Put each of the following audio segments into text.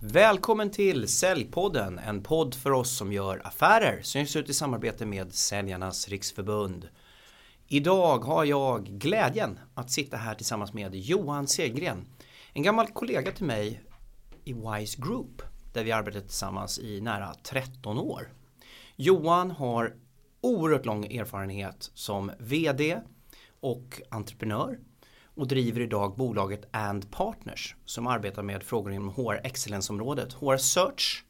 Välkommen till Säljpodden, en podd för oss som gör affärer som ges ut i samarbete med Säljarnas Riksförbund. Idag har jag glädjen att sitta här tillsammans med Johan Segren, en gammal kollega till mig i Wise Group där vi arbetat tillsammans i nära 13 år. Johan har oerhört lång erfarenhet som VD och entreprenör och driver idag bolaget And Partners som arbetar med frågor inom HR Excellence-området, HR Search,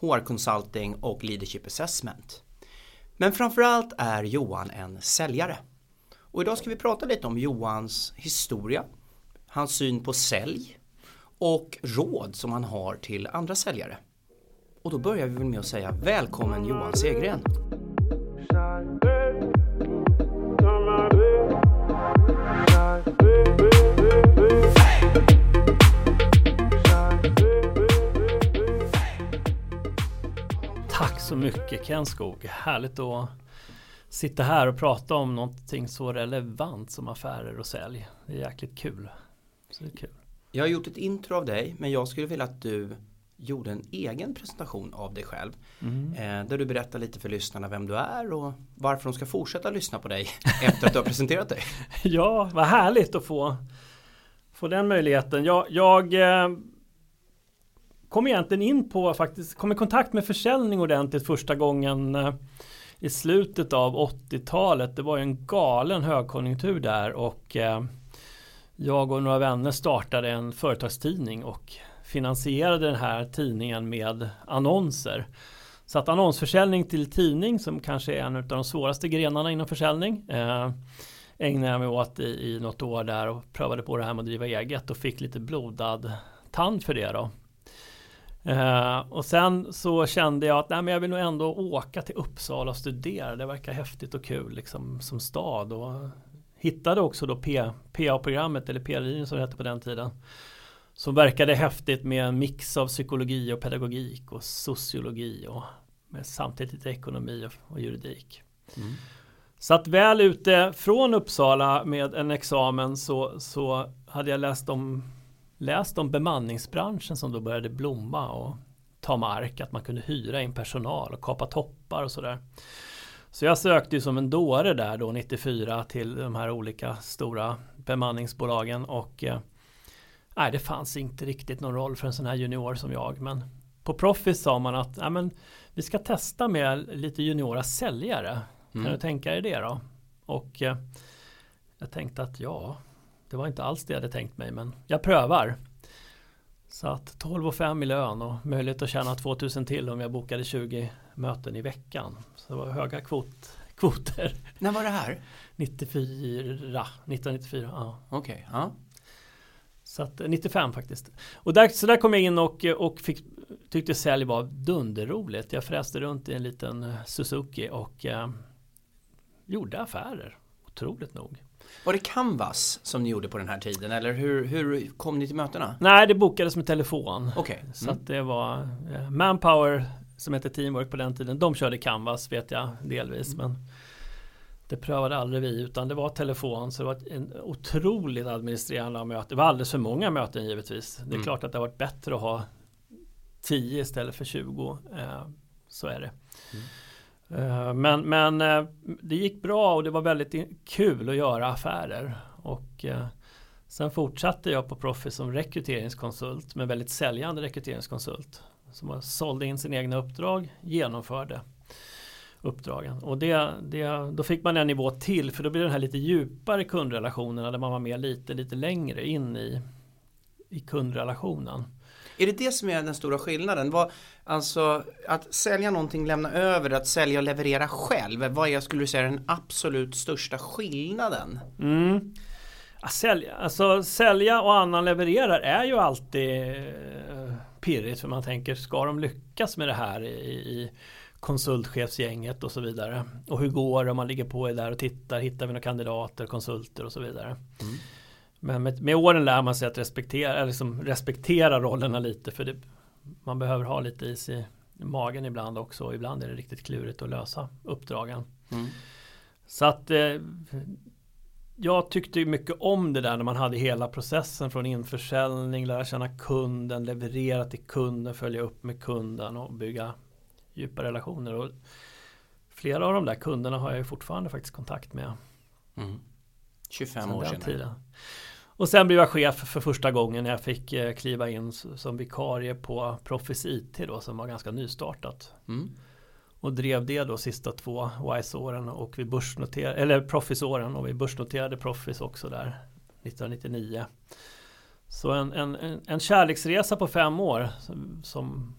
HR Consulting och Leadership Assessment. Men framförallt är Johan en säljare. Och idag ska vi prata lite om Johans historia, hans syn på sälj och råd som han har till andra säljare. Och då börjar vi väl med att säga välkommen Johan Segren. Så mycket Ken Skog. Härligt att sitta här och prata om någonting så relevant som affärer och sälj. Det är jäkligt kul. Så det är kul. Jag har gjort ett intro av dig men jag skulle vilja att du gjorde en egen presentation av dig själv. Mm. Eh, där du berättar lite för lyssnarna vem du är och varför de ska fortsätta lyssna på dig efter att du har presenterat dig. ja, vad härligt att få, få den möjligheten. Jag, jag eh, kom egentligen in på faktiskt, kom i kontakt med försäljning ordentligt första gången eh, i slutet av 80-talet. Det var ju en galen högkonjunktur där och eh, jag och några vänner startade en företagstidning och finansierade den här tidningen med annonser. Så att annonsförsäljning till tidning som kanske är en av de svåraste grenarna inom försäljning eh, ägnade jag mig åt i, i något år där och prövade på det här med att driva eget och fick lite blodad tand för det då. Eh, och sen så kände jag att nej, men jag vill nog ändå åka till Uppsala och studera. Det verkar häftigt och kul liksom, som stad. Och hittade också då PA-programmet eller PA-linjen som det hette på den tiden. Som verkade häftigt med en mix av psykologi och pedagogik och sociologi och med samtidigt lite ekonomi och, och juridik. Mm. Så att väl ute från Uppsala med en examen så, så hade jag läst om, läst om bemanningsbranschen som då började blomma och ta mark, att man kunde hyra in personal och kapa toppar och sådär. Så jag sökte ju som en dåre där då 94 till de här olika stora bemanningsbolagen och eh, nej, det fanns inte riktigt någon roll för en sån här junior som jag. Men på Proffice sa man att nej, men, vi ska testa med lite juniora säljare. Kan mm. du tänka dig det då? Och eh, jag tänkte att ja, det var inte alls det jag hade tänkt mig, men jag prövar. Så att 12 5 i lön och möjlighet att tjäna 2000 till om jag bokade 20 möten i veckan. Så det var höga kvot, kvoter. När var det här? 94, 1994. Ja. Okej, okay, ja. Så att 95 faktiskt. Och där, så där kom jag in och, och fick, tyckte sälj var dunderroligt. Jag fräste runt i en liten Suzuki och eh, gjorde affärer. Otroligt nog. Var det Canvas som ni gjorde på den här tiden eller hur, hur kom ni till mötena? Nej, det bokades med telefon. Okay. Mm. Så att det var eh, Manpower som hette Teamwork på den tiden. De körde Canvas vet jag delvis. Mm. Men det prövade aldrig vi utan det var telefon så det var en otroligt administrerande av möten. Det var alldeles för många möten givetvis. Det är mm. klart att det har varit bättre att ha 10 istället för 20. Eh, så är det. Mm. Eh, men men eh, det gick bra och det var väldigt kul att göra affärer. Och eh, sen fortsatte jag på Profit som rekryteringskonsult Men väldigt säljande rekryteringskonsult. Som sålde in sina egna uppdrag, genomförde uppdragen. Och det, det, då fick man en nivå till för då blir det den här lite djupare kundrelationerna där man var med lite, lite längre in i, i kundrelationen. Är det det som är den stora skillnaden? Vad, alltså att sälja någonting, lämna över, att sälja och leverera själv. Vad är, skulle du säga, den absolut största skillnaden? Mm. Att sälja, alltså, sälja och annan levererar är ju alltid eh, pirrigt för man tänker, ska de lyckas med det här i, i konsultchefsgänget och så vidare. Och hur går det om man ligger på är där och tittar, hittar vi några kandidater, konsulter och så vidare. Mm. Men med, med, åren lär man sig att respektera, liksom respektera rollerna lite för det, man behöver ha lite is i magen ibland också och ibland är det riktigt klurigt att lösa uppdragen. Mm. Så att eh, jag tyckte mycket om det där när man hade hela processen från införsäljning, lära känna kunden, leverera till kunden, följa upp med kunden och bygga djupa relationer. Och flera av de där kunderna har jag fortfarande faktiskt kontakt med. Mm. 25 år sedan. Tiden. Och sen blev jag chef för första gången när jag fick eh, kliva in som vikarie på Profis IT då som var ganska nystartat. Mm. Och drev det då sista två WISE-åren och vi börsnoterade, eller Profis-åren och vi börsnoterade Profis också där 1999. Så en, en, en kärleksresa på fem år som,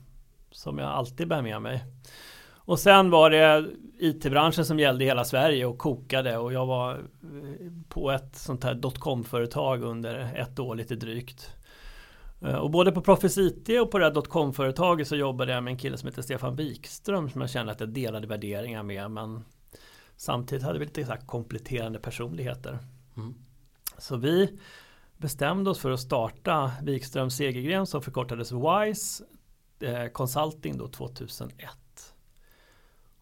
som jag alltid bär med mig. Och sen var det IT-branschen som gällde i hela Sverige och kokade och jag var eh, på ett sånt här dotcom-företag under ett år lite drygt. Eh, och både på Profis IT och på det här dotcom-företaget så jobbade jag med en kille som heter Stefan Wikström som jag kände att jag delade värderingar med men samtidigt hade vi lite så kompletterande personligheter. Mm. Så vi bestämde oss för att starta Wikström Segergren som förkortades WISE eh, Consulting då 2001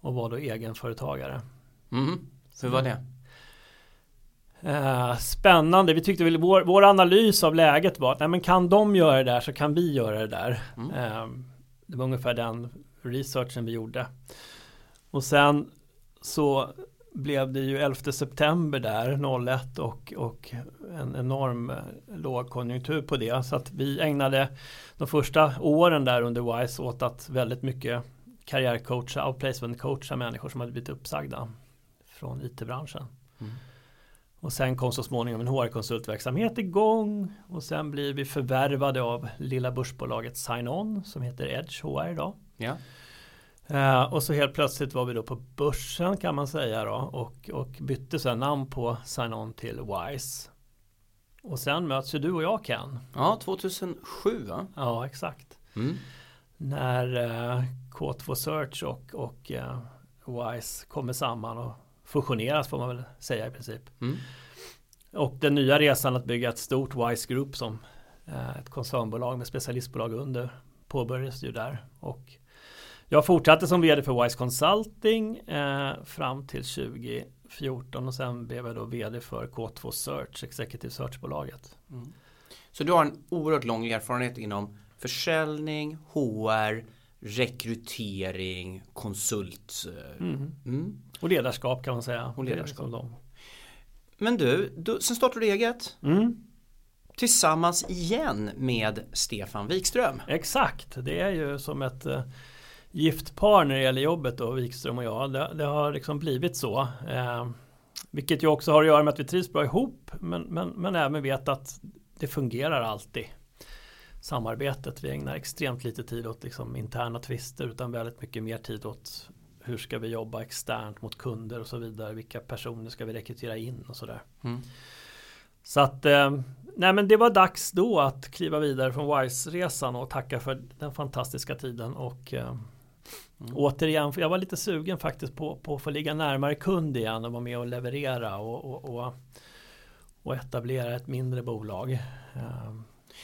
och var då egenföretagare. Mm. Hur var det? Eh, spännande. Vi tyckte väl vår, vår analys av läget var att nej, men kan de göra det där så kan vi göra det där. Mm. Eh, det var ungefär den researchen vi gjorde. Och sen så blev det ju 11 september där 01 och, och en enorm eh, lågkonjunktur på det. Så att vi ägnade de första åren där under WISE åt att väldigt mycket karriärcoacha och placementcoacha människor som hade blivit uppsagda från IT-branschen. Mm. Och sen kom så småningom en HR-konsultverksamhet igång och sen blir vi förvärvade av lilla börsbolaget Sign-On som heter Edge HR idag. Ja. Uh, och så helt plötsligt var vi då på börsen kan man säga då och, och bytte sen namn på Sign-On till Wise. Och sen möts ju du och jag Ken. Ja, 2007 va? Ja, exakt. Mm. När uh, K2 Search och, och uh, Wise kommer samman och fusioneras får man väl säga i princip. Mm. Och den nya resan att bygga ett stort Wise Group som eh, ett koncernbolag med specialistbolag under påbörjades ju där. Och jag fortsatte som vd för Wise Consulting eh, fram till 2014 och sen blev jag då vd för K2 Search, Executive Search-bolaget. Mm. Så du har en oerhört lång erfarenhet inom försäljning, HR, rekrytering, konsult. Eh, mm. Mm. Och ledarskap kan man säga. Och ledarskap. Men du, du, sen startade du eget. Mm. Tillsammans igen med Stefan Wikström. Exakt, det är ju som ett uh, gift par när det gäller jobbet då, Wikström och jag. Det, det har liksom blivit så. Uh, vilket ju också har att göra med att vi trivs bra ihop men, men, men även vet att det fungerar alltid samarbetet. Vi ägnar extremt lite tid åt liksom interna tvister utan väldigt mycket mer tid åt hur ska vi jobba externt mot kunder och så vidare. Vilka personer ska vi rekrytera in och sådär. Mm. Så att eh, nej men det var dags då att kliva vidare från WISE-resan och tacka för den fantastiska tiden och eh, mm. återigen, jag var lite sugen faktiskt på, på att få ligga närmare kund igen och vara med och leverera och, och, och, och etablera ett mindre bolag. Eh,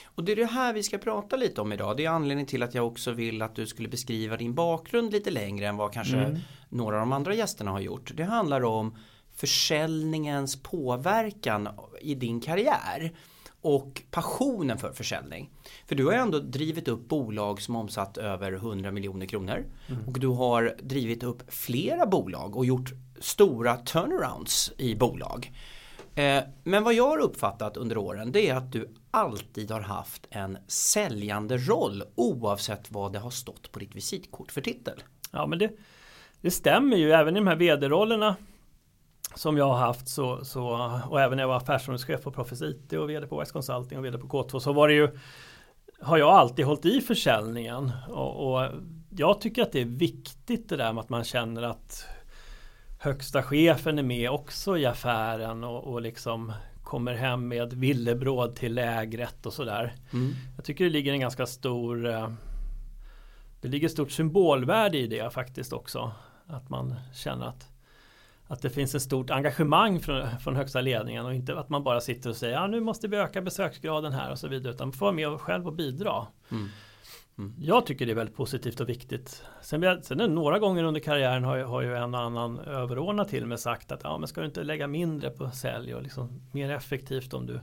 och det är det här vi ska prata lite om idag. Det är anledningen till att jag också vill att du skulle beskriva din bakgrund lite längre än vad kanske mm. några av de andra gästerna har gjort. Det handlar om försäljningens påverkan i din karriär och passionen för försäljning. För du har ändå drivit upp bolag som omsatt över 100 miljoner kronor mm. och du har drivit upp flera bolag och gjort stora turnarounds i bolag. Eh, men vad jag har uppfattat under åren det är att du alltid har haft en säljande roll oavsett vad det har stått på ditt visitkort för titel. Ja men det, det stämmer ju även i de här vd-rollerna som jag har haft så, så och även när jag var affärsområdeschef på Profis IT och vd på West Consulting och vd på K2 så var det ju har jag alltid hållit i försäljningen och, och jag tycker att det är viktigt det där med att man känner att högsta chefen är med också i affären och, och liksom kommer hem med villebråd till lägret och sådär. Mm. Jag tycker det ligger en ganska stor eh, Det ligger stort symbolvärde i det faktiskt också. Att man känner att att det finns ett stort engagemang från, från högsta ledningen och inte att man bara sitter och säger ja, nu måste vi öka besöksgraden här och så vidare utan man får vara med själv och bidra. Mm. Mm. Jag tycker det är väldigt positivt och viktigt. Sen, sen är några gånger under karriären har, har ju en och annan överordnad till mig sagt att ja, men ska du inte lägga mindre på sälj och liksom mer effektivt om du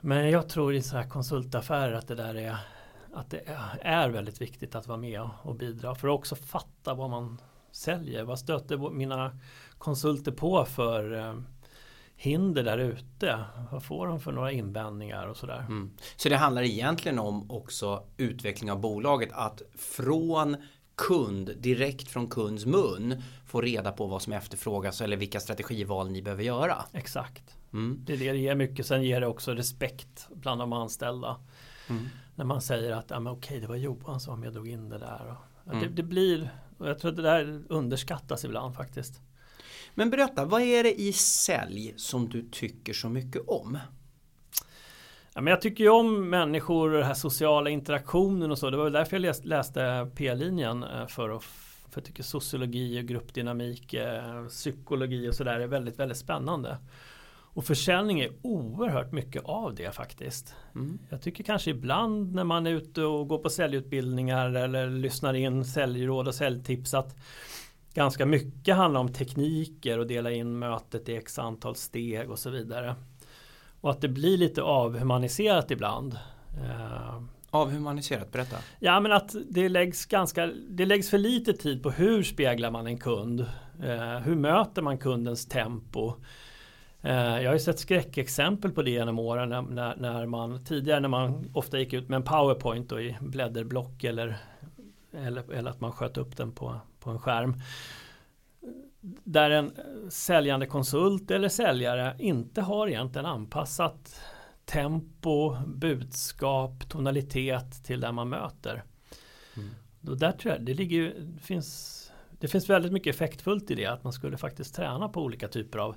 men jag tror i så här konsultaffärer att det där är att det är väldigt viktigt att vara med och bidra för att också fatta vad man säljer. Vad stöter mina konsulter på för eh, hinder där ute? Vad får de för några invändningar och sådär? Mm. Så det handlar egentligen om också utveckling av bolaget att från kund direkt från kunds mun få reda på vad som efterfrågas eller vilka strategival ni behöver göra. Exakt. Mm. Det är det det ger mycket. Sen ger det också respekt bland de anställda. Mm. När man säger att ja, men okej, det var Johan som var med och drog in det där. Mm. det, det, blir, och jag tror att det där underskattas ibland faktiskt. Men berätta, vad är det i sälj som du tycker så mycket om? Ja, men jag tycker ju om människor och den här sociala interaktionen och så. Det var därför jag läste, läste P-linjen eh, för att för jag tycker sociologi och gruppdynamik, eh, psykologi och sådär är väldigt, väldigt spännande. Och försäljning är oerhört mycket av det faktiskt. Mm. Jag tycker kanske ibland när man är ute och går på säljutbildningar eller lyssnar in säljråd och säljtips att ganska mycket handlar om tekniker och dela in mötet i x antal steg och så vidare. Och att det blir lite avhumaniserat ibland. Eh, avhumaniserat, berätta. Ja men att det läggs, ganska, det läggs för lite tid på hur speglar man en kund. Eh, hur möter man kundens tempo. Eh, jag har ju sett skräckexempel på det genom åren när, när, man tidigare när man ofta gick ut med en powerpoint då i blädderblock eller, eller, eller att man sköt upp den på, på en skärm. Där en säljande konsult eller säljare inte har egentligen anpassat tempo, budskap, tonalitet till där man möter. Mm. Då där tror jag det ligger det finns det finns väldigt mycket effektfullt i det att man skulle faktiskt träna på olika typer av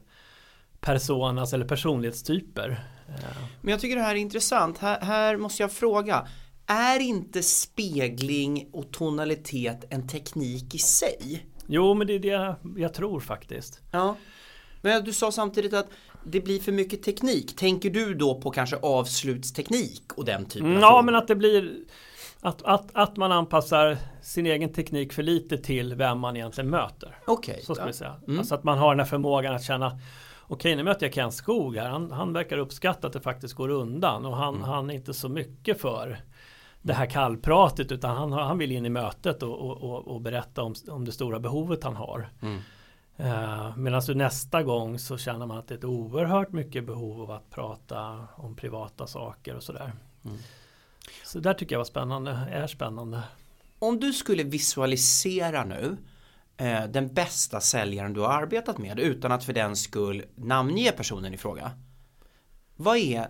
personas eller personlighetstyper. Men jag tycker det här är intressant. Här, här måste jag fråga. Är inte spegling och tonalitet en teknik i sig? Jo, men det är det jag tror faktiskt. Ja. Men du sa samtidigt att det blir för mycket teknik. Tänker du då på kanske avslutsteknik och den typen mm, av Ja, frågor? men att det blir att, att, att man anpassar sin egen teknik för lite till vem man egentligen möter. Okej. Okay, så ska ja. säga. Mm. Alltså att man har den här förmågan att känna Okej, nu möter jag Ken Skog här. Han, han verkar uppskatta att det faktiskt går undan och han, mm. han är inte så mycket för det här kallpratet utan han, han vill in i mötet och, och, och, berätta om, om det stora behovet han har. Mm. Uh, Medan nästa gång så känner man att det är ett oerhört mycket behov av att prata om privata saker och sådär. Mm. Så där tycker jag var spännande, är spännande. Om du skulle visualisera nu eh, den bästa säljaren du har arbetat med utan att för den skull namnge personen i fråga. Vad är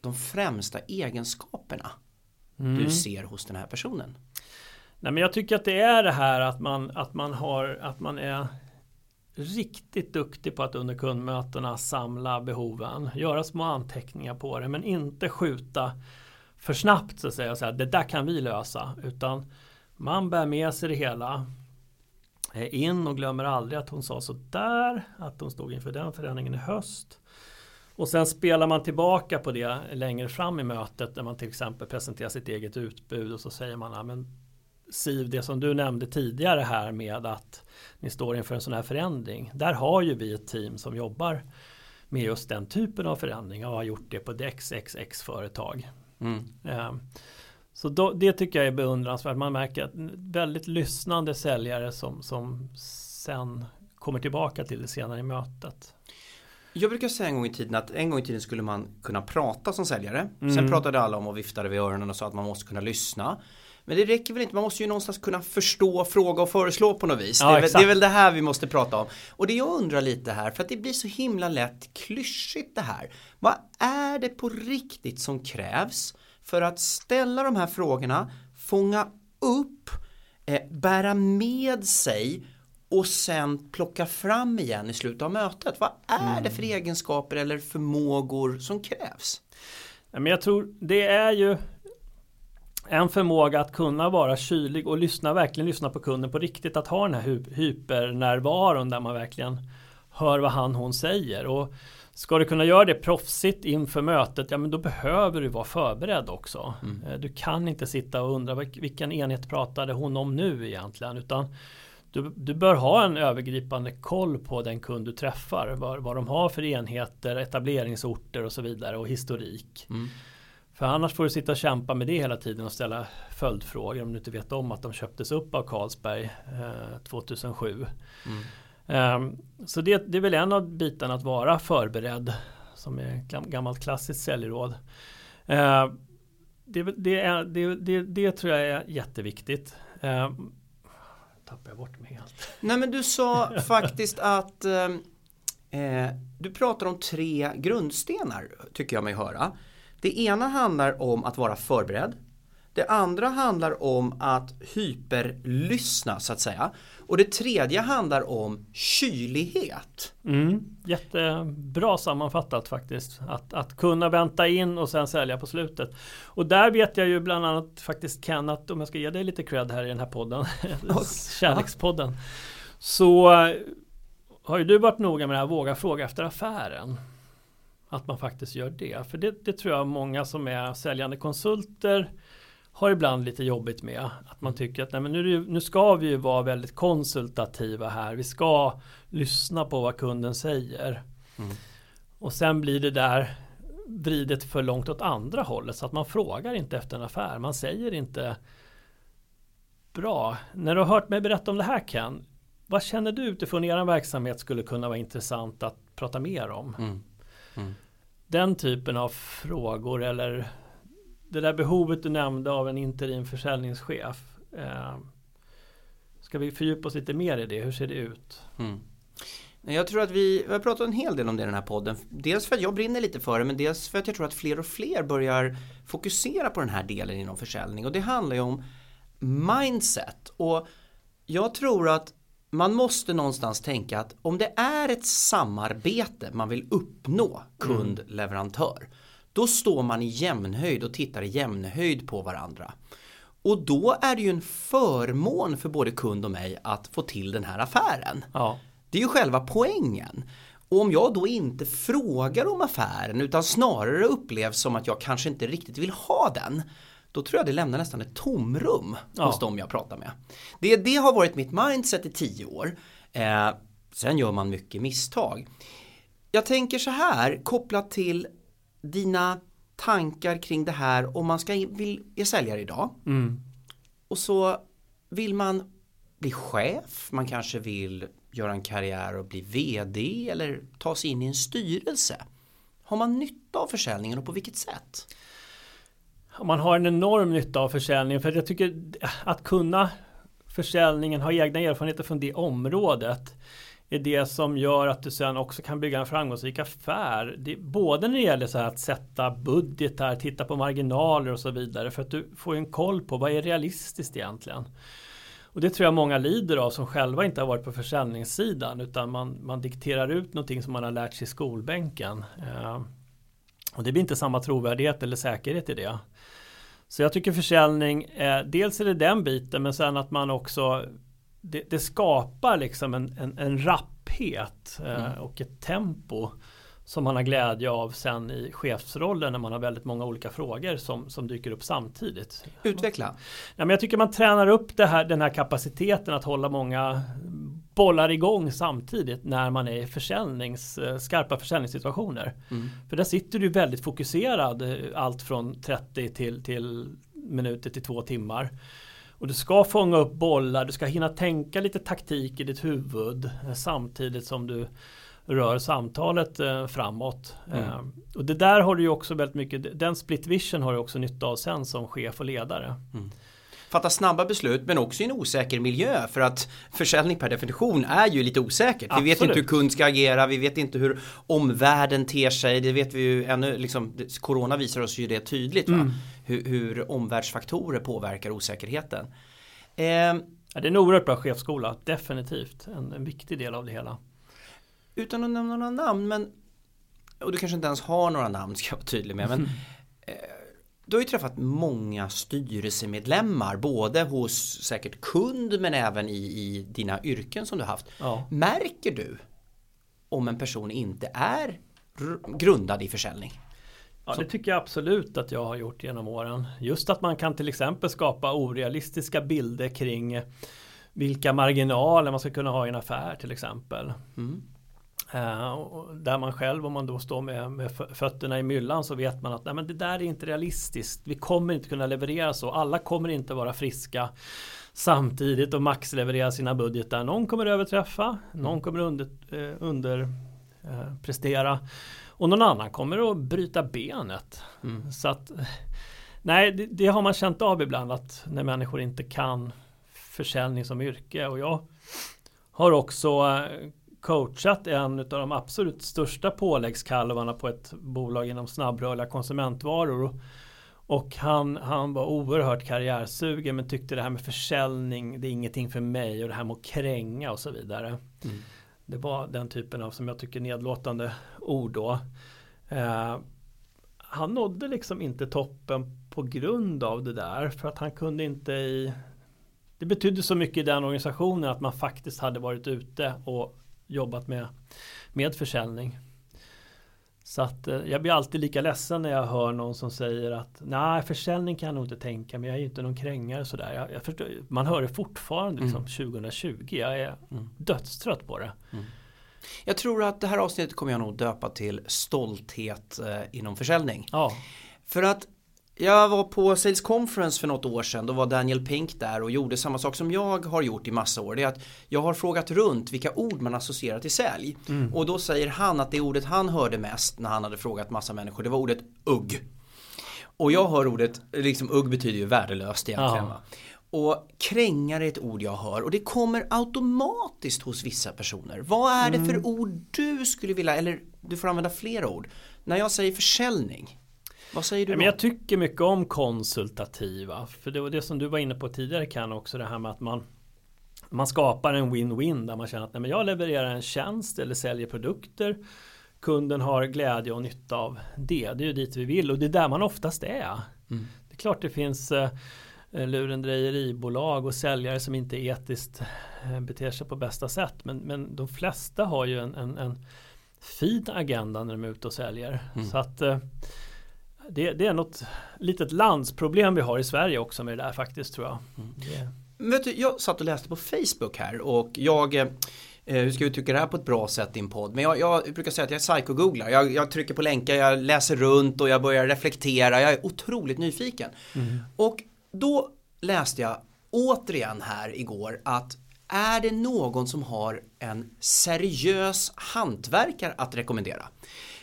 de främsta egenskaperna mm. du ser hos den här personen? Nej, men jag tycker att det är det här att man, att man, har, att man är riktigt duktig på att under kundmötena samla behoven, göra små anteckningar på det men inte skjuta för snabbt så att säga, och säga det där kan vi lösa utan man bär med sig det hela in och glömmer aldrig att hon sa så där, att hon stod inför den förändringen i höst. Och sen spelar man tillbaka på det längre fram i mötet när man till exempel presenterar sitt eget utbud och så säger man ja, men Siv, det som du nämnde tidigare här med att ni står inför en sån här förändring. Där har ju vi ett team som jobbar med just den typen av förändring och har gjort det på XXX företag. Mm. Um, så då, det tycker jag är beundransvärt. Man märker att väldigt lyssnande säljare som, som sen kommer tillbaka till det senare i mötet. Jag brukar säga en gång i tiden att en gång i tiden skulle man kunna prata som säljare. Mm. Sen pratade alla om och viftade vid öronen och sa att man måste kunna lyssna. Men det räcker väl inte, man måste ju någonstans kunna förstå, fråga och föreslå på något vis. Ja, det, är väl, det, är väl, det här vi måste prata om. Och det jag undrar lite här, för att det blir så himla lätt klyschigt det här. Vad är det på riktigt som krävs för att ställa de här frågorna, fånga upp, eh, bära med sig och sen plocka fram igen i slutet av mötet. Vad är mm. det för egenskaper eller förmågor som krävs? Men jag tror det är ju en förmåga att kunna vara kylig och lyssna, verkligen lyssna på kunden på riktigt. Att ha den här hypernärvaron där man verkligen hör vad han hon säger. Och Ska du kunna göra det proffsigt inför mötet, ja men då behöver du vara förberedd också. Mm. Eh, du kan inte sitta och undra vilken enhet pratade hon om nu egentligen, utan du, du bör ha en övergripande koll på den kund du träffar, vad, vad de har för enheter, etableringsorter och så vidare och historik. Mm. För annars får du sitta och kämpa med det hela tiden och ställa följdfrågor om du inte vet om att de köptes upp av Carlsberg eh, 2007. Mm. Um, så det, det, är väl en av bitarna att vara förberedd som är gammalt klassiskt säljråd. Uh, det, det, är, det, det, tror jag är jätteviktigt. Tappar jag bort mig helt. Nej men du sa faktiskt att eh, du pratar om tre grundstenar tycker jag mig höra. Det ena handlar om att vara förberedd. Det andra handlar om att hyperlyssna så att säga. Och det tredje handlar om kylighet. Mm, jättebra sammanfattat faktiskt. Att, att kunna vänta in och sen sälja på slutet. Och där vet jag ju bland annat faktiskt Ken att om jag ska ge dig lite cred här i den här podden. Kärlekspodden. Så har ju du varit noga med det här våga fråga efter affären. Att man faktiskt gör det. För det, det tror jag många som är säljande konsulter har ibland lite jobbigt med. Att man tycker att nej, men nu, nu ska vi ju vara väldigt konsultativa här. Vi ska lyssna på vad kunden säger. Mm. Och sen blir det där vridet för långt åt andra hållet. Så att man frågar inte efter en affär. Man säger inte Bra. När du har hört mig berätta om det här Ken. Vad känner du utifrån er verksamhet skulle kunna vara intressant att prata mer om? Mm. Mm. Den typen av frågor eller det där behovet du nämnde av en interim försäljningschef. Eh, ska vi fördjupa oss lite mer i det? Hur ser det ut? Mm. Jag tror att vi, vi har pratat en hel del om det i den här podden. Dels för att jag brinner lite för det men dels för att jag tror att fler och fler börjar fokusera på den här delen inom försäljning och det handlar ju om mindset och jag tror att man måste någonstans tänka att om det är ett samarbete man vill uppnå kund-leverantör mm då står man i jämnhöjd och tittar i jämnhöjd på varandra. Och då är det ju en förmån för både kund och mig att få till den här affären. Ja. Det är ju själva poängen. Och om jag då inte frågar om affären utan snarare upplevs som att jag kanske inte riktigt vill ha den då tror jag det lämnar nästan ett tomrum ja. hos dem jag pratar med. Det, det har varit mitt mindset i tio år. Eh, sen gör man mycket misstag. Jag tänker så här kopplat till dina tankar kring det här om man ska vill, är säljare idag. Mm. Och så vill man bli chef, man kanske vill göra en karriär och bli VD eller ta sig in i en styrelse. Har man nytta av försäljningen och på vilket sätt? Man har en enorm nytta av försäljningen för jag tycker att kunna försäljningen, ha egna erfarenheter från det området är det som gör att du sen också kan bygga en framgångsrik affär. Det, både när det gäller så att sätta budgetar, titta på marginaler och så vidare. För att du får en koll på vad är realistiskt egentligen. Och det tror jag många lider av som själva inte har varit på försäljningssidan utan man, man dikterar ut någonting som man har lärt sig i skolbänken. Eh, och det blir inte samma trovärdighet eller säkerhet i det. Så jag tycker försäljning, eh, dels är det den biten men sen att man också det, det, skapar liksom en, en, en rapphet eh, mm. och ett tempo som man har glädje av sen i chefsrollen när man har väldigt många olika frågor som, som dyker upp samtidigt. Utveckla. Ja, men jag tycker man tränar upp det här, den här kapaciteten att hålla många bollar igång samtidigt när man är i försäljnings, eh, skarpa försäljningssituationer. Mm. För där sitter du väldigt fokuserad eh, allt från 30 till, till minuter till två timmar. Och du ska fånga upp bollar, du ska hinna tänka lite taktik i ditt huvud eh, samtidigt som du rör samtalet eh, framåt. Mm. Eh, och det där har du ju också väldigt mycket, den split vision har du också nytta av sen som chef och ledare. Mm. Fatta snabba beslut men också i en osäker miljö för att försäljning per definition är ju lite osäkert. Absolut. Vi vet inte hur kund ska agera, vi vet inte hur omvärlden ter sig, det vet vi ju ännu, liksom, Corona visar oss ju det tydligt. Mm hur, hur omvärldsfaktorer påverkar osäkerheten. Eh, ja, det är en oerhört bra chefsskola, definitivt. En, en viktig del av det hela. Utan att nämna några namn, men och du kanske inte ens har några namn ska jag vara tydlig med. Men, eh, du har ju träffat många styrelsemedlemmar både hos säkert kund men även i, i dina yrken som du haft. Ja. Märker du om en person inte är grundad i försäljning? Ja, det tycker jag absolut att jag har gjort genom åren. Just att man kan till exempel skapa orealistiska bilder kring vilka marginaler man ska kunna ha i en affär till exempel. Mm. Uh, där man själv, om man då står med, med fötterna i myllan så vet man att nej, men det där är inte realistiskt. Vi kommer inte kunna leverera så. Alla kommer inte vara friska samtidigt och maxleverera sina budgetar. Någon kommer överträffa, någon mm. kommer under, eh, underprestera eh, och någon annan kommer att bryta benet. Mm. Så att Nej, det, det, har man känt av ibland att när människor inte kan försäljning som yrke och jag har också eh, coachat en av de absolut största påläggskalvarna på ett bolag inom snabbrörliga konsumentvaror. Och han, han var oerhört karriärsugen men tyckte det här med försäljning det är ingenting för mig och det här med att kränga och så vidare. Mm. Det var den typen av som jag tycker nedlåtande ord då. Eh, han nådde liksom inte toppen på grund av det där för att han kunde inte i Det betydde så mycket i den organisationen att man faktiskt hade varit ute och jobbat med, med försäljning. Så att eh, jag blir alltid lika ledsen när jag hör någon som säger att nej försäljning kan jag nog inte tänka men jag är ju inte någon krängare sådär. Jag, jag förstår, man hör det fortfarande liksom, mm. 2020. Jag är mm. dödstrött på det. Mm. Jag tror att det här avsnittet kommer jag nog döpa till stolthet eh, inom försäljning. Ja. För att jag var på Sales Conference för något år sedan, då var Daniel Pink där och gjorde samma sak som jag har gjort i massa år. Det är att jag har frågat runt vilka ord man associerar till sälj. Mm. Och då säger han att det ordet han hörde mest när han hade frågat massa människor, det var ordet ugg. Och jag hör ordet, liksom ugg betyder ju värdelöst egentligen. Ja. Och krängare är ett ord jag hör och det kommer automatiskt hos vissa personer. Vad är det för mm. ord du skulle vilja, eller du får använda flera ord. När jag säger försäljning, vad säger du? Men jag tycker mycket om konsultativa. För det var det som du var inne på tidigare kan också det här med att man man skapar en win-win där man känner att nej, men jag levererar en tjänst eller säljer produkter. Kunden har glädje och nytta av det. Det är ju dit vi vill och det är där man oftast är. Mm. Det är klart det finns eh, lurendrejeribolag och säljare som inte etiskt eh, beter sig på bästa sätt. Men, men de flesta har ju en, en, en fin agenda när de är ute och säljer. Mm. Så att eh, det, det, är något litet landsproblem vi har i Sverige också med det där faktiskt tror jag. Mm. Det... Vet du, jag satt och läste på Facebook här och jag eh, hur ska jag uttrycka det här på ett bra sätt i en podd? Men jag, jag brukar säga att jag är psycho-googlar. Jag, jag, trycker på länkar, jag läser runt och jag börjar reflektera. Jag är otroligt nyfiken. Mm. Och då läste jag återigen här igår att är det någon som har en seriös hantverkare att rekommendera?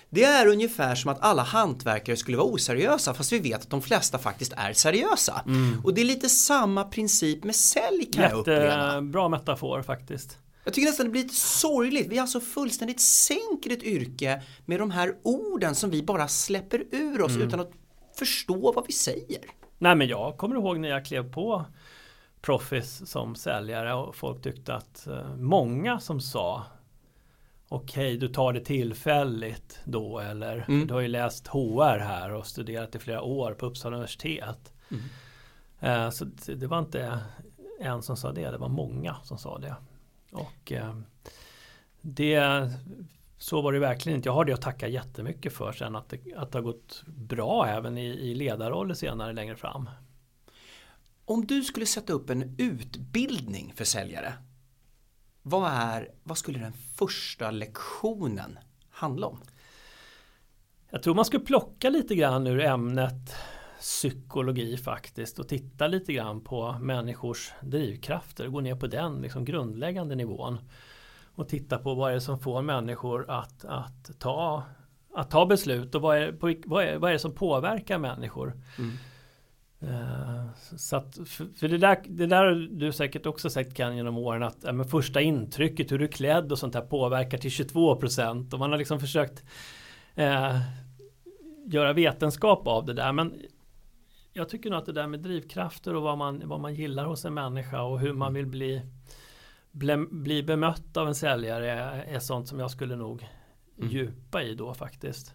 Det är ungefär som att alla hantverkare skulle vara oseriösa fast vi vet att de flesta faktiskt är seriösa. Mm. Och det är lite samma princip med sälj kan Jätte, jag uppleva. Bra metafor faktiskt. Jag tycker nästan det blir lite sorgligt. Vi alltså fullständigt sänker ett yrke med de här orden som vi bara släpper ur oss mm. utan att förstå vad vi säger. Nej men jag kommer ihåg när jag klev på Proffice som säljare och folk tyckte att eh, många som sa Okej, du tar det tillfälligt då eller mm. du har ju läst HR här och studerat i flera år på Uppsala universitet. Mm. Eh, så det var inte en som sa det, det var många som sa det. Och eh, det så var det verkligen inte. Jag har det att tacka jättemycket för sen att det, att det har gått bra även i, i ledarroller senare längre fram. Om du skulle sätta upp en utbildning för säljare, vad, är, vad skulle den första lektionen handla om? Jag tror man skulle plocka lite grann ur ämnet psykologi faktiskt och titta lite grann på människors drivkrafter, gå ner på den liksom grundläggande nivån och titta på vad är det som får människor att, att, ta, att ta beslut och vad är, på, vad, är, vad är det som påverkar människor. Mm. Uh, så att, för, det, där, det där du säkert också sagt kan genom åren att ja, men första intrycket, hur du är klädd och sånt här påverkar till 22 procent och man har liksom försökt uh, göra vetenskap av det där. Men jag tycker nog att det där med drivkrafter och vad man, vad man gillar hos en människa och hur man vill bli bli bemött av en säljare är, är sånt som jag skulle nog mm. djupa i då faktiskt.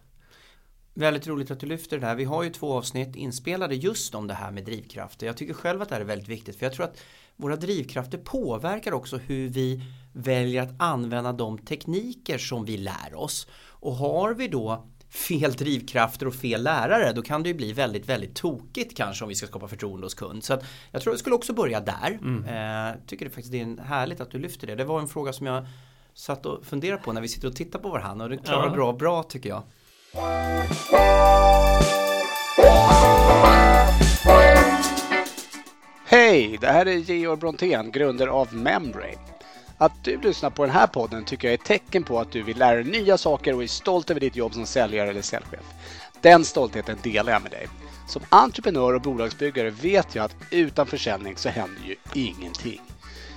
Väldigt roligt att du lyfter det här. Vi har ju två avsnitt inspelade just om det här med drivkrafter. Jag tycker själv att det här är väldigt viktigt för jag tror att våra drivkrafter påverkar också hur vi väljer att använda de tekniker som vi lär oss. Och har vi då fel drivkrafter och fel lärare då kan det ju bli väldigt, väldigt tokigt kanske om vi ska skapa förtroende hos kund. Så jag tror jag skulle också börja där. Mm. Eh, tycker det faktiskt det är härligt att du lyfter det. Det var en fråga som jag satt och funderade på när vi sitter och tittar på varandra och det klarar ja. bra, bra tycker jag. Hej, det här är Georg Brontén, grundare av Membrane. Att du lyssnar på den här podden tycker jag är ett tecken på att du vill lära dig nya saker och är stolt över ditt jobb som säljare eller säljchef. Den stoltheten delar jag med dig. Som entreprenör och bolagsbyggare vet jag att utan försäljning så händer ju ingenting.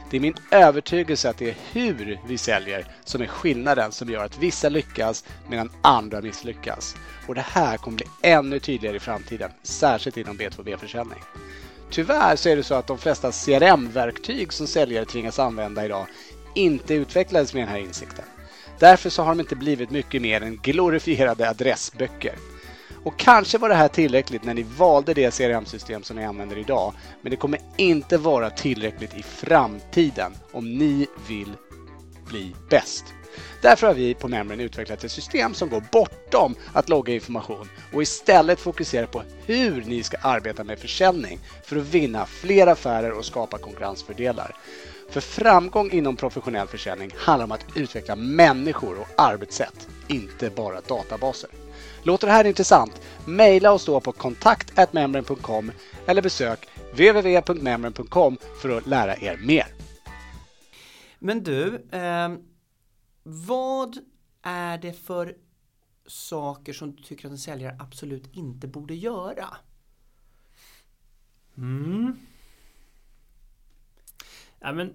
Det är min övertygelse att det är hur vi säljer som är skillnaden som gör att vissa lyckas medan andra misslyckas. Och det här kommer bli ännu tydligare i framtiden, särskilt inom B2B-försäljning. Tyvärr så är det så att de flesta CRM-verktyg som säljare tvingas använda idag inte utvecklades med den här insikten. Därför så har de inte blivit mycket mer än glorifierade adressböcker. Och kanske var det här tillräckligt när ni valde det CRM-system som ni använder idag. Men det kommer inte vara tillräckligt i framtiden om ni vill bli bäst. Därför har vi på Memrin utvecklat ett system som går bortom att logga information och istället fokuserar på hur ni ska arbeta med försäljning för att vinna fler affärer och skapa konkurrensfördelar. För framgång inom professionell försäljning handlar om att utveckla människor och arbetssätt, inte bara databaser. Låter det här intressant? Maila oss då på kontakt.membrane.com eller besök www.membrane.com för att lära er mer. Men du, eh, vad är det för saker som du tycker att en säljare absolut inte borde göra? Mm. Ja, men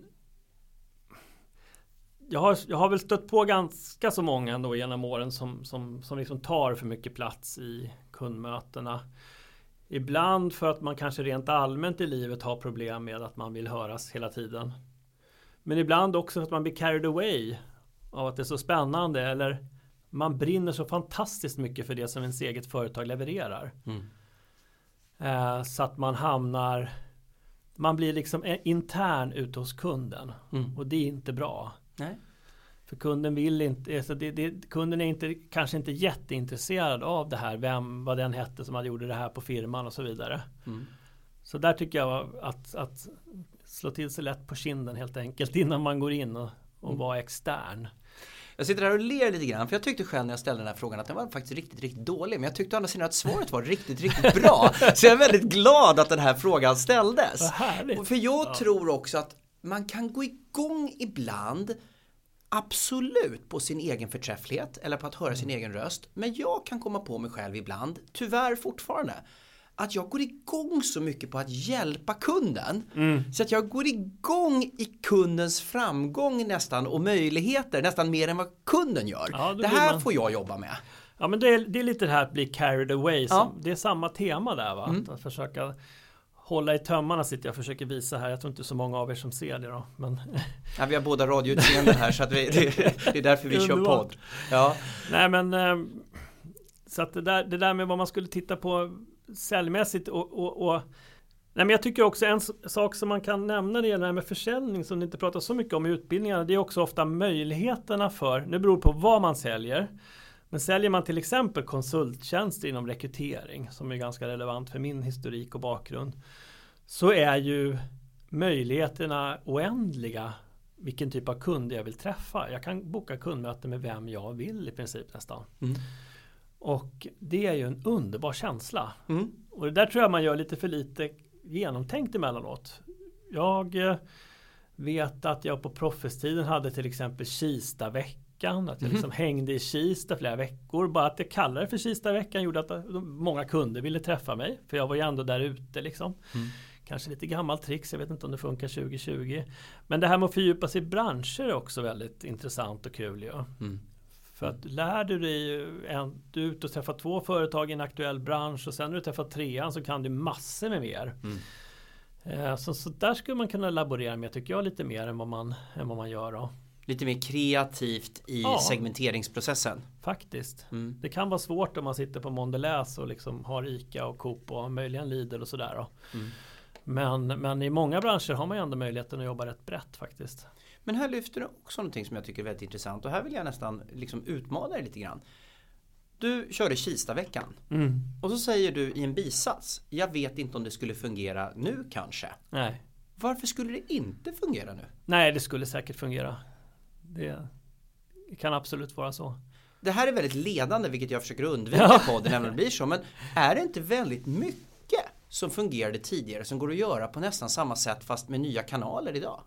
jag, har, jag har väl stött på ganska så många ändå genom åren som, som, som liksom tar för mycket plats i kundmötena. Ibland för att man kanske rent allmänt i livet har problem med att man vill höras hela tiden. Men ibland också för att man blir carried away av att det är så spännande eller man brinner så fantastiskt mycket för det som ens eget företag levererar. Mm. Eh, så att man hamnar man blir liksom intern ute hos kunden mm. och det är inte bra. Nej. För kunden vill inte, alltså det, det, kunden är inte, kanske inte jätteintresserad av det här, vem, vad den hette som hade gjort det här på firman och så vidare. Mm. Så där tycker jag att, att slå till sig lätt på kinden helt enkelt innan man går in och, och mm. vara extern. Jag sitter här och ler lite grann för jag tyckte själv när jag ställde den här frågan att den var faktiskt riktigt, riktigt dålig. Men jag tyckte å andra sidan att svaret var riktigt, riktigt bra. Så jag är väldigt glad att den här frågan ställdes. För jag ja. tror också att man kan gå igång ibland Absolut på sin egen förträfflighet eller på att höra sin egen röst. Men jag kan komma på mig själv ibland, tyvärr fortfarande, att jag går igång så mycket på att hjälpa kunden. Mm. Så att jag går igång i kundens framgång nästan och möjligheter nästan mer än vad kunden gör. Ja, det här man... får jag jobba med. Ja men det är, det är lite det här att bli carried away. Som, ja. Det är samma tema där va? Mm. Att försöka hålla i tömmarna sitter jag och försöker visa här. Jag tror inte så många av er som ser det då. Men... Ja, vi har båda radioutseenden här så att vi, det, det, är därför vi kör podd. Ja. Nej men eh, så att det där, det där med vad man skulle titta på säljmässigt och, och, och Nej, men jag tycker också en sak som man kan nämna när det gäller det här med försäljning som det inte pratas så mycket om i utbildningarna. Det är också ofta möjligheterna för, nu beror på vad man säljer. Men säljer man till exempel konsulttjänster inom rekrytering som är ganska relevant för min historik och bakgrund. Så är ju möjligheterna oändliga vilken typ av kund jag vill träffa. Jag kan boka kundmöte med vem jag vill i princip nästan. Mm. Och det är ju en underbar känsla. Mm. Och det där tror jag man gör lite för lite genomtänkt emellanåt. Jag vet att jag på Proffes-tiden hade till exempel Kista-veckan. Att jag mm. liksom hängde i Kista flera veckor. Bara att jag kallade det för Kista-veckan gjorde att många kunder ville träffa mig. För jag var ju ändå där ute liksom. Mm. Kanske lite gammalt tricks, jag vet inte om det funkar 2020. Men det här med att fördjupa sig i branscher är också väldigt intressant och kul. Ja. Mm. För att lär du dig, en, du är ute och träffar två företag i en aktuell bransch och sen när du träffar trean så kan du massor med mer. Mm. Eh, så, så där skulle man kunna laborera med tycker jag lite mer än vad man, än vad man gör. Då. Lite mer kreativt i Ja. segmenteringsprocessen. Faktiskt. Mm. Det kan vara svårt om man sitter på Mondelez och liksom har ICA och Coop och möjligen Lidl och sådär. Mm. Men, men i många branscher har man ju ändå möjligheten att jobba rätt brett faktiskt. Men här lyfter du också någonting som jag tycker är väldigt intressant och här vill jag nästan liksom utmana dig lite grann. Du körde Kistaveckan och så säger du i en bisats Jag vet inte om det skulle fungera nu kanske. Nej. Varför skulle det inte fungera nu? Nej, det skulle säkert fungera. Det kan absolut vara så. Det här är väldigt ledande vilket jag försöker undvika Ja. i podden även om det blir så. Men är det inte väldigt mycket som fungerade tidigare som går att göra på nästan samma sätt fast med nya kanaler idag?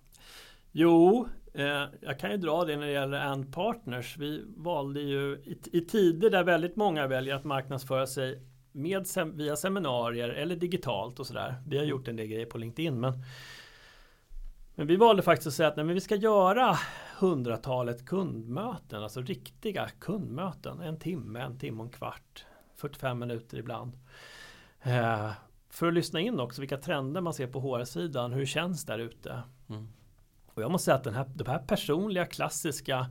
Jo, eh, jag kan ju dra det när det gäller And Partners. Vi valde ju i, i tider där väldigt många väljer att marknadsföra sig med, via seminarier eller digitalt och sådär. Vi har gjort en del grejer på LinkedIn men men vi valde faktiskt att säga att nej, men vi ska göra hundratalet kundmöten, alltså riktiga kundmöten. En timme, en timme och en kvart, 45 minuter ibland. Eh, för att lyssna in också vilka trender man ser på HR-sidan, hur känns där ute. Mm. Och jag måste säga att den här, de här personliga klassiska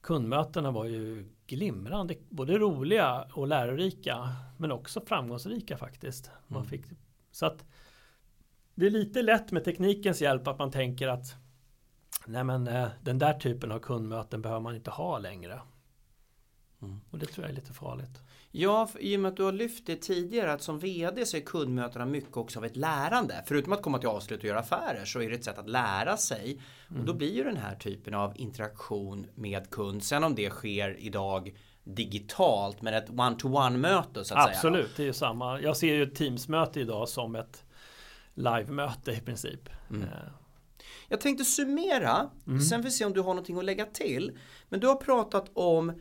kundmötena var ju glimrande, både roliga och lärorika men också framgångsrika faktiskt. Man Mm. fick, så att det är lite lätt med teknikens hjälp att man tänker att nej men eh, den där typen av kundmöten behöver man inte ha längre. Mm. Och det tror jag är lite farligt. Ja, i och med att du har lyft det tidigare att som VD så är kundmötena mycket också av ett lärande. Förutom att komma till avslut och göra affärer så är det ett sätt att lära sig. Och då blir ju den här typen av interaktion med kund. Sen om det sker idag digitalt men ett one-to-one möte så att säga. Absolut, det är ju samma. Jag ser ju ett Teamsmöte idag som ett live-möte i princip. Mm. Eh, Jag tänkte summera, sen får vi se om du har någonting att lägga till. Men du har pratat om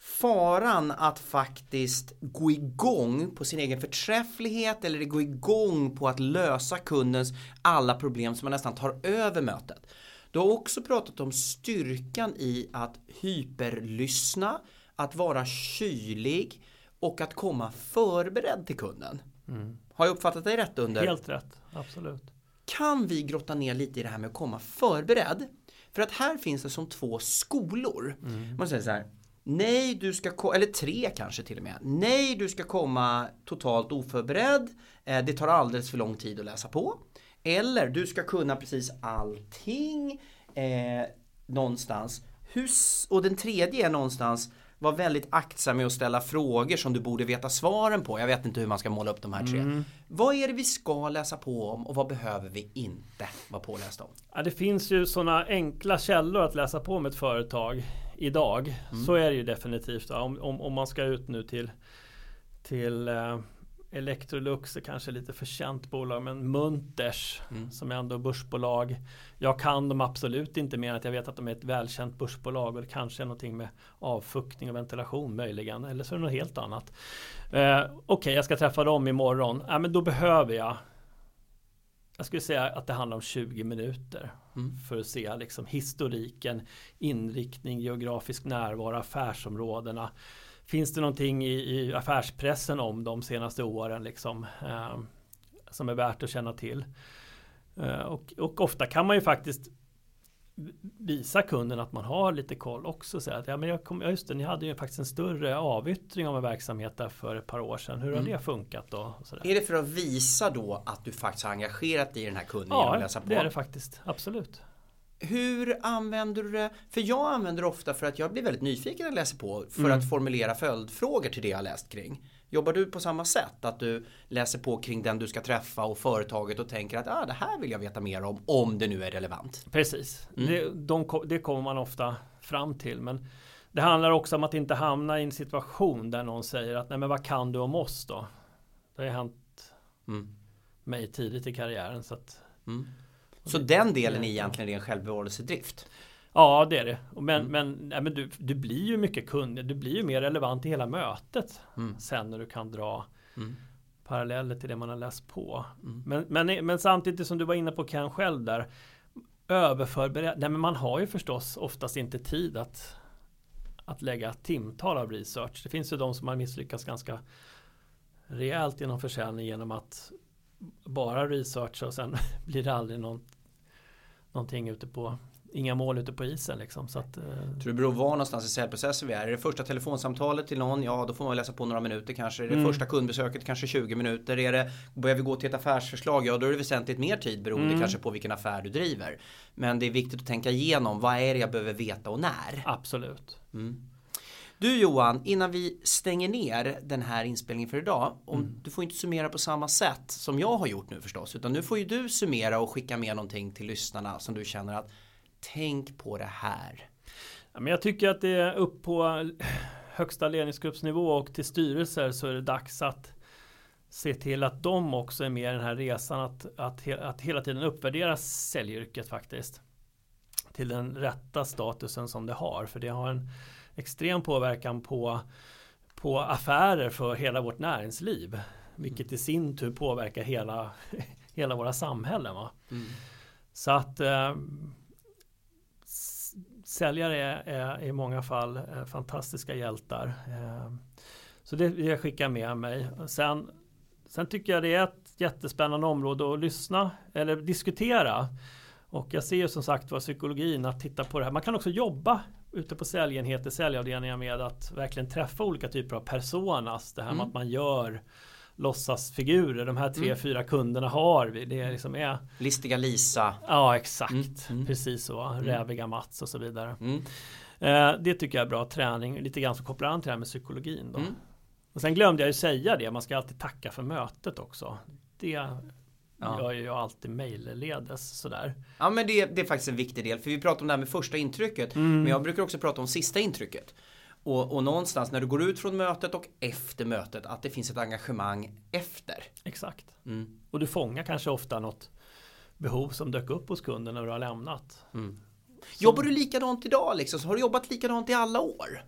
faran att faktiskt gå igång på sin egen förträfflighet eller gå igång på att lösa kundens alla problem som man nästan tar över mötet. Du har också pratat om styrkan i att hyperlyssna, att vara kylig och att komma förberedd till kunden. Har jag uppfattat dig rätt under? Helt rätt, absolut. kan vi grotta ner lite i det här med att komma förberedd? För att här finns det som två skolor. Man säger så här. Nej, du ska ko- eller tre kanske till och med. Nej, du ska komma totalt oförberedd. Eh, det tar alldeles för lång tid att läsa på. Eller du ska kunna precis allting eh, någonstans. Hur, och den tredje är någonstans var väldigt aktsam med att ställa frågor som du borde veta svaren på. Jag vet inte hur man ska måla upp de här tre. Vad är det vi ska läsa på om och vad behöver vi inte vara pålästa om? Ja, det finns ju sådana enkla källor att läsa på med ett företag idag. Så är det ju definitivt. Om, om, om man ska ut nu till, till eh, Electrolux är kanske lite för känt bolag men Munters som är ändå börsbolag. Jag kan dem absolut inte mer än att jag vet att de är ett välkänt börsbolag och det kanske är någonting med avfuktning och ventilation möjligen eller så är det något helt annat. Eh, Okej, jag ska träffa dem imorgon. Ja, men då behöver jag jag skulle säga att det handlar om 20 minuter Mm. för att se liksom historiken, inriktning, geografisk närvaro, affärsområdena. Finns det någonting i, i affärspressen om de senaste åren liksom, eh, som är värt att känna till? Eh, och, och ofta kan man ju faktiskt visa kunden att man har lite koll också. Så att, ja, men jag kom, ja, just det, ni hade ju faktiskt en större avyttring av en verksamhet där för ett par år sedan. Hur har Mm. det funkat då? Är det för att visa då att du faktiskt har engagerat dig i den här kunden Ja, det är det faktiskt. Absolut. Hur använder du det? För jag använder det ofta för att jag blir väldigt nyfiken när jag läser på för Mm. att formulera följdfrågor till det jag läst kring. Jobbar du på samma sätt? Att du läser på kring den du ska träffa och företaget och tänker att ah, det här vill jag veta mer om, om det nu är relevant. Precis, Mm. det, de, det kommer man ofta fram till. Men det handlar också om att inte hamna i en situation där någon säger att nej men vad kan du om oss då? Det har ju hänt Mm. mig tidigt i karriären. Så att, Mm. Så den delen är egentligen ren självbevarelsedrift. ja det är det. Men, Mm. men, nej, men du, du blir ju mycket kunnig. Du blir ju mer relevant i hela mötet. Mm. Sen när du kan dra Mm. paralleller till det man har läst på. Mm. Men, men, men samtidigt som du var inne på Ken själv där. Överförberedd. Nej men man har ju förstås oftast inte tid att, att lägga timtal av research. Det finns ju de som har misslyckats ganska rejält inom försäljning genom att bara researcha och sen blir det aldrig någon, någonting ute på inga mål ute på isen liksom. Så att, eh, Tror du det beror var någonstans i säljprocessen vi är? Är det första telefonsamtalet till någon? Ja, då får man läsa på några minuter kanske. Är det Mm. första kundbesöket kanske 20 minuter? Är det, börjar vi gå till ett affärsförslag? Ja, då är det väsentligt mer tid beroende Mm. kanske på vilken affär du driver. Men det är viktigt att tänka igenom. Vad är det jag behöver veta och när? absolut. Du Johan, innan vi stänger ner den här inspelningen för idag. Om, Mm. Du får inte summera på samma sätt som jag har gjort nu förstås. Utan nu får ju du summera och skicka med någonting till lyssnarna som du känner att tänk på det här. Ja, men jag tycker att det är upp på högsta ledningsgruppsnivå och till styrelser så är det dags att se till att de också är med i den här resan att, att, att hela tiden uppvärdera säljyrket faktiskt. Till den rätta statusen som det har. För det har en extrem påverkan på, på affärer för hela vårt näringsliv. Vilket i sin tur påverkar hela, hela våra samhällen. Va? Så att eh, säljare är, är i många fall eh, fantastiska hjältar. Eh, så det vill jag skicka med mig. Sen, sen tycker jag det är ett jättespännande område att lyssna eller diskutera. Och jag ser ju som sagt var psykologin att titta på det här. Man kan också jobba ute på säljenheter, säljavdelningar med att verkligen träffa olika typer av personas. Det här med Mm. att man gör låtsasfigurer. De här tre, fyra kunderna har vi. Det är liksom är Listiga Lisa. Ja exakt, Mm, mm. precis så. Räviga Mats och så vidare. Mm. Eh, det tycker jag är bra träning, lite grann som kopplar an till det här med psykologin. Då. Mm. Och sen glömde jag ju säga det, man ska alltid tacka för mötet också. Det Ja. gör ju jag alltid mejlledes sådär. Ja men det, det är faktiskt en viktig del för vi pratar om det här med första intrycket Mm. Men jag brukar också prata om sista intrycket och, och någonstans när du går ut från mötet och efter mötet att det finns ett engagemang efter Exakt. mm. Och du fångar kanske ofta något behov som dök upp hos kunden när du har lämnat. Jobbar du likadant idag liksom? Så har du jobbat likadant i alla år?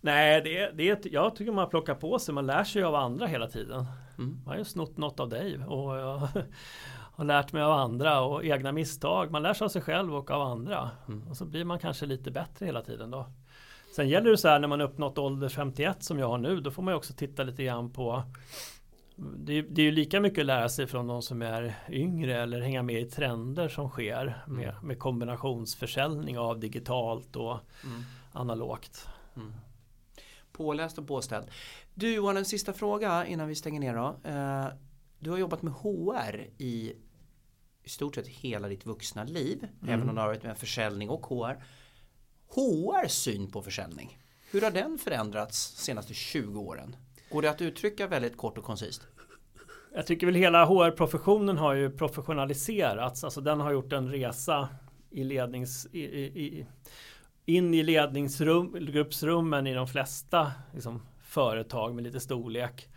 Nej, det, det, jag tycker man plockar på sig, man lär sig av andra hela tiden. Mm. Jag har ju snott något av dig och jag har lärt mig av andra och egna misstag. Man lär sig av sig själv och av andra. Och så blir man kanske lite bättre hela tiden då. Sen gäller det så här när man uppnått ålder 51 som jag har nu, då får man ju också titta lite grann på det är, det är ju lika mycket att lära sig från de som är yngre eller hänga med i trender som sker med, med kombinationsförsäljning av digitalt och analogt. Påläst och påställd. Du Johan, en sista fråga innan vi stänger ner då. Eh, Du har jobbat med HR i i stort sett hela ditt vuxna liv. Även om du har varit med försäljning och HR. HRs syn på försäljning. Hur har den förändrats de senaste 20 åren? Går det att uttrycka väldigt kort och koncist? Jag tycker väl hela HR-professionen har ju professionaliserats. Alltså den har gjort en resa i lednings, i, i, i, in i ledningsgruppsrummen i de flesta liksom, företag med lite storlek.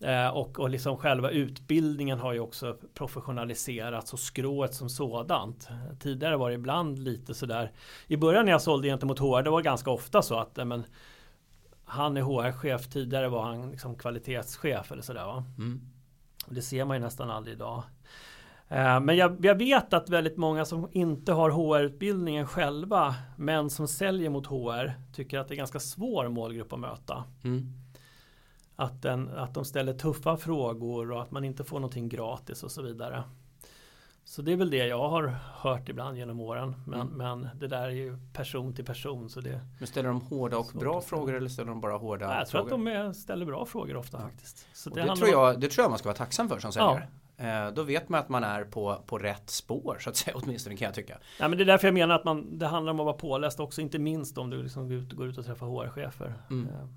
Eh, och, och liksom själva utbildningen har ju också professionaliserats och skrået som sådant. Tidigare var det ibland lite sådär. I början när jag sålde gentemot HR, det var ganska ofta så att eh, men, han är HR-chef, tidigare var han liksom kvalitetschef eller sådär va. Mm. Det ser man ju nästan aldrig idag. Eh, Men jag, jag vet att väldigt många som inte har HR-utbildningen själva men som säljer mot HR tycker att det är ganska svår målgrupp att möta. Mm. Att, den, att de ställer tuffa frågor och att man inte får någonting gratis och så vidare. Så det är väl det jag har hört ibland genom åren. Men, Mm. men det där är ju person till person. Så det, Men ställer de hårda och bra frågor eller ställer de bara hårda Nej, jag tror frågor? att de ställer bra frågor ofta faktiskt. Det, handlar tror jag, det tror jag man ska vara tacksam för som säljare. Eh, Då vet man att man är på, på rätt spår så att säga åtminstone kan jag tycka. Ja, men det är därför jag menar att man, det handlar om att vara påläst också, inte minst om du liksom går, ut, går ut och träffar HR-chefer. Mm. Eh,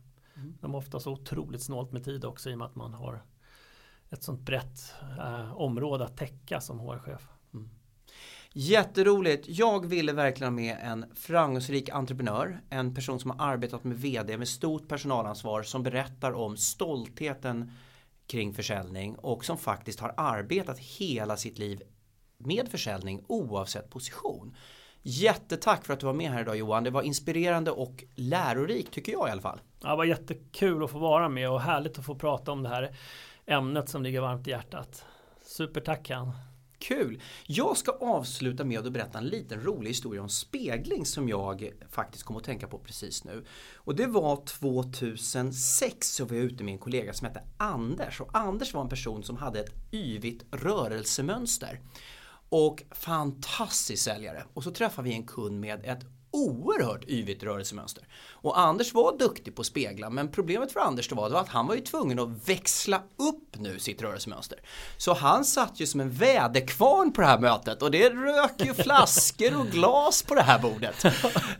De har ofta så otroligt snålt med tid också i och med att man har ett sånt brett eh, område att täcka som HR-chef. Jätteroligt. Jag ville verkligen ha med en framgångsrik entreprenör. En person som har arbetat med VD med stort personalansvar som berättar om stoltheten kring försäljning och som faktiskt har arbetat hela sitt liv med försäljning oavsett position. Jättetack för att du var med här idag Johan. Det var inspirerande och lärorikt tycker jag i alla fall. Ja, det var jättekul att få vara med och härligt att få prata om det här ämnet som ligger varmt i hjärtat. Supertack Jan. Kul! Jag ska avsluta med att berätta en liten rolig historia om spegling som jag faktiskt kom att tänka på precis nu. Och det var 2006 så var jag ute med en kollega som hette Anders och Anders var en person som hade ett yvigt rörelsemönster. och fantastisk säljare. Och så träffade vi en kund med ett oerhört yvigt rörelsemönster. Och Anders var duktig på att spegla men problemet för Anders var, var att han var ju tvungen att växla upp nu sitt rörelsemönster. Så han satt ju som en väderkvarn på det här mötet och det rök ju flaskor och glas på det här bordet.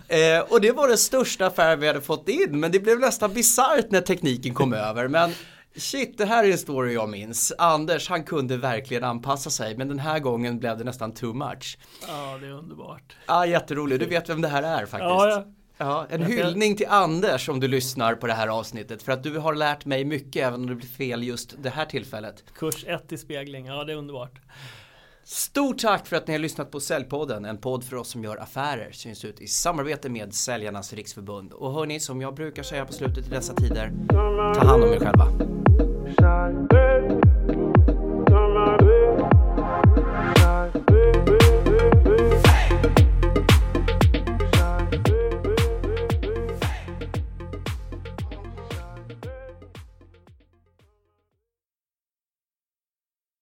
Eh, och det var den största affär vi hade fått in men det blev nästan bisarrt när tekniken kom över. Men Shit, det här är en story jag minns. Anders, han kunde verkligen anpassa sig, men den här gången blev det nästan too much. Ja, det är underbart. Ja, jätteroligt. Du vet vem det här är faktiskt. Ja, ja. Ja, en hyllning till Anders om du lyssnar på det här avsnittet för att du har lärt mig mycket även om det blir fel just det här tillfället. Kurs 1 i spegling, ja det är underbart. Stort tack för att ni har lyssnat på Säljpodden, en podd för oss som gör affärer, syns ut i samarbete med Säljarnas Riksförbund. Och hörni, som jag brukar säga på slutet i dessa tider, ta hand om er själva. Side, baby.